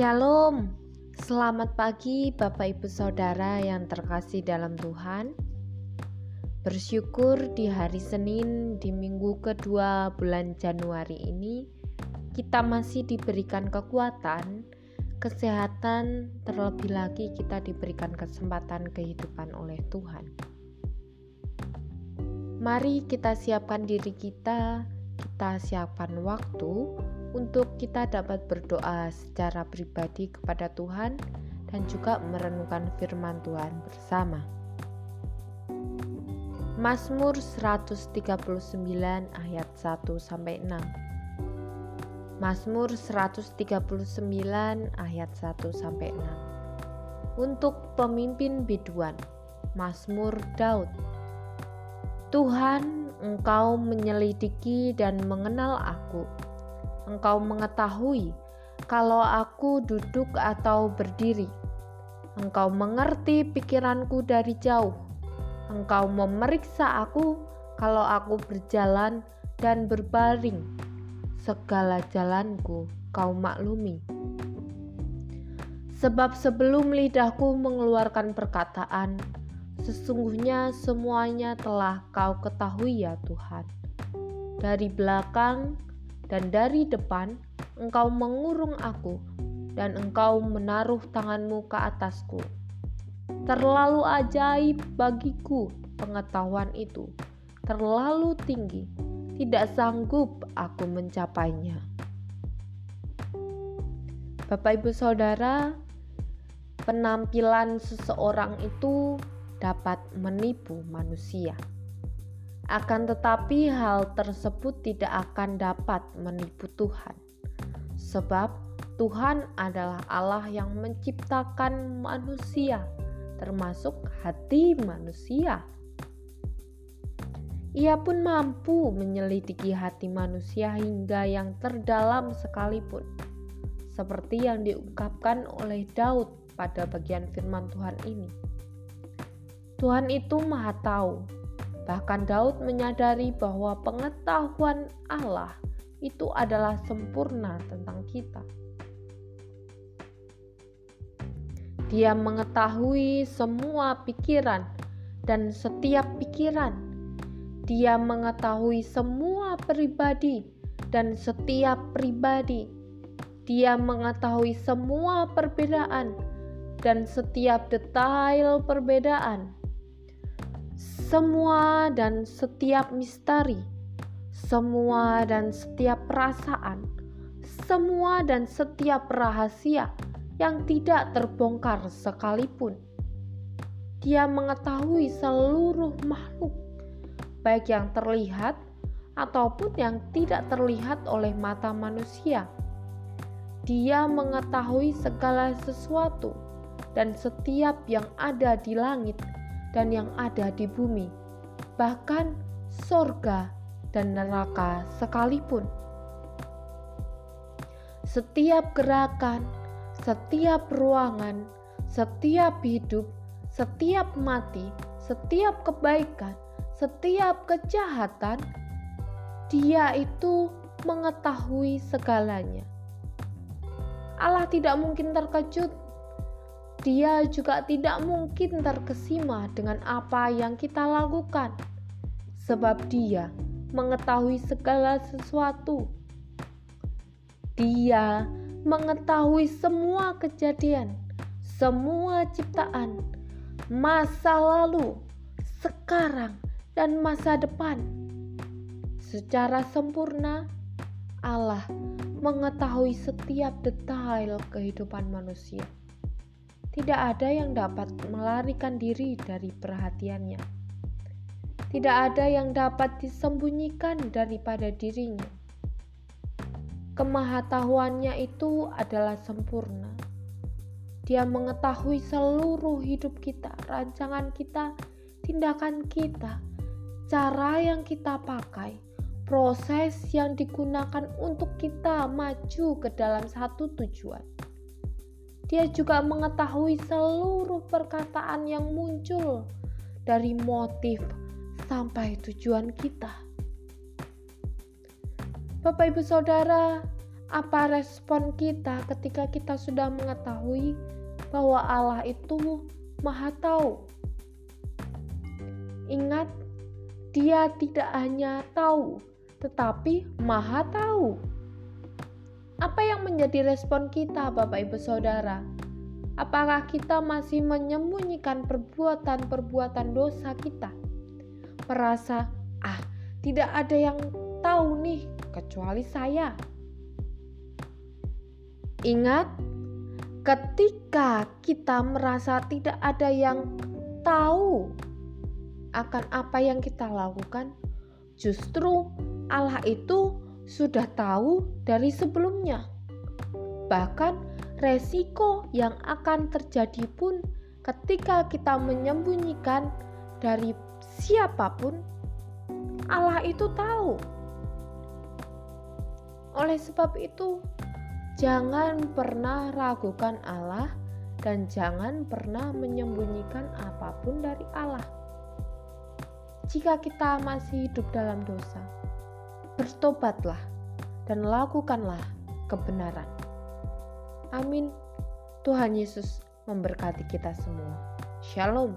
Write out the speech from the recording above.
Shalom, selamat pagi Bapak Ibu Saudara yang terkasih dalam Tuhan. Bersyukur di hari Senin di minggu kedua bulan Januari ini kita masih diberikan kekuatan, kesehatan, terlebih lagi kita diberikan kesempatan kehidupan oleh Tuhan. Mari kita siapkan diri kita, kita siapkan waktu untuk kita dapat berdoa secara pribadi kepada Tuhan dan juga merenungkan firman Tuhan bersama. Mazmur 139 ayat 1 sampai 6. Mazmur 139 ayat 1 sampai 6. Untuk pemimpin biduan, Mazmur Daud. Tuhan, Engkau menyelidiki dan mengenal aku engkau mengetahui kalau aku duduk atau berdiri. Engkau mengerti pikiranku dari jauh. Engkau memeriksa aku kalau aku berjalan dan berbaring. Segala jalanku kau maklumi. Sebab sebelum lidahku mengeluarkan perkataan, sesungguhnya semuanya telah kau ketahui ya Tuhan. Dari belakang dan dari depan engkau mengurung aku, dan engkau menaruh tanganmu ke atasku. Terlalu ajaib bagiku pengetahuan itu, terlalu tinggi, tidak sanggup aku mencapainya. Bapak, ibu, saudara, penampilan seseorang itu dapat menipu manusia. Akan tetapi, hal tersebut tidak akan dapat menipu Tuhan, sebab Tuhan adalah Allah yang menciptakan manusia, termasuk hati manusia. Ia pun mampu menyelidiki hati manusia hingga yang terdalam sekalipun, seperti yang diungkapkan oleh Daud pada bagian firman Tuhan ini. Tuhan itu Maha Tahu Bahkan Daud menyadari bahwa pengetahuan Allah itu adalah sempurna tentang kita. Dia mengetahui semua pikiran dan setiap pikiran. Dia mengetahui semua pribadi dan setiap pribadi. Dia mengetahui semua perbedaan dan setiap detail perbedaan semua dan setiap misteri, semua dan setiap perasaan, semua dan setiap rahasia yang tidak terbongkar sekalipun. Dia mengetahui seluruh makhluk, baik yang terlihat ataupun yang tidak terlihat oleh mata manusia. Dia mengetahui segala sesuatu dan setiap yang ada di langit dan yang ada di bumi, bahkan sorga dan neraka sekalipun. Setiap gerakan, setiap ruangan, setiap hidup, setiap mati, setiap kebaikan, setiap kejahatan, dia itu mengetahui segalanya. Allah tidak mungkin terkejut dia juga tidak mungkin terkesima dengan apa yang kita lakukan, sebab Dia mengetahui segala sesuatu. Dia mengetahui semua kejadian, semua ciptaan, masa lalu, sekarang, dan masa depan. Secara sempurna, Allah mengetahui setiap detail kehidupan manusia. Tidak ada yang dapat melarikan diri dari perhatiannya. Tidak ada yang dapat disembunyikan daripada dirinya. Kemahatauannya itu adalah sempurna. Dia mengetahui seluruh hidup kita, rancangan kita, tindakan kita, cara yang kita pakai, proses yang digunakan untuk kita maju ke dalam satu tujuan dia juga mengetahui seluruh perkataan yang muncul dari motif sampai tujuan kita. Bapak, ibu, saudara, Apa respon kita ketika kita sudah mengetahui bahwa Allah itu Maha Tahu? Ingat, Dia tidak hanya tahu, tetapi Maha Tahu. Apa yang menjadi respon kita, Bapak Ibu Saudara? Apakah kita masih menyembunyikan perbuatan-perbuatan dosa kita? Merasa, ah, tidak ada yang tahu nih kecuali saya. Ingat, ketika kita merasa tidak ada yang tahu akan apa yang kita lakukan, justru Allah itu sudah tahu dari sebelumnya. Bahkan resiko yang akan terjadi pun ketika kita menyembunyikan dari siapa pun, Allah itu tahu. Oleh sebab itu, Jangan pernah ragukan Allah dan jangan pernah menyembunyikan apa pun dari Allah. Jika kita masih hidup dalam dosa, bertobatlah dan lakukanlah kebenaran. Amin. Tuhan Yesus memberkati kita semua. Shalom.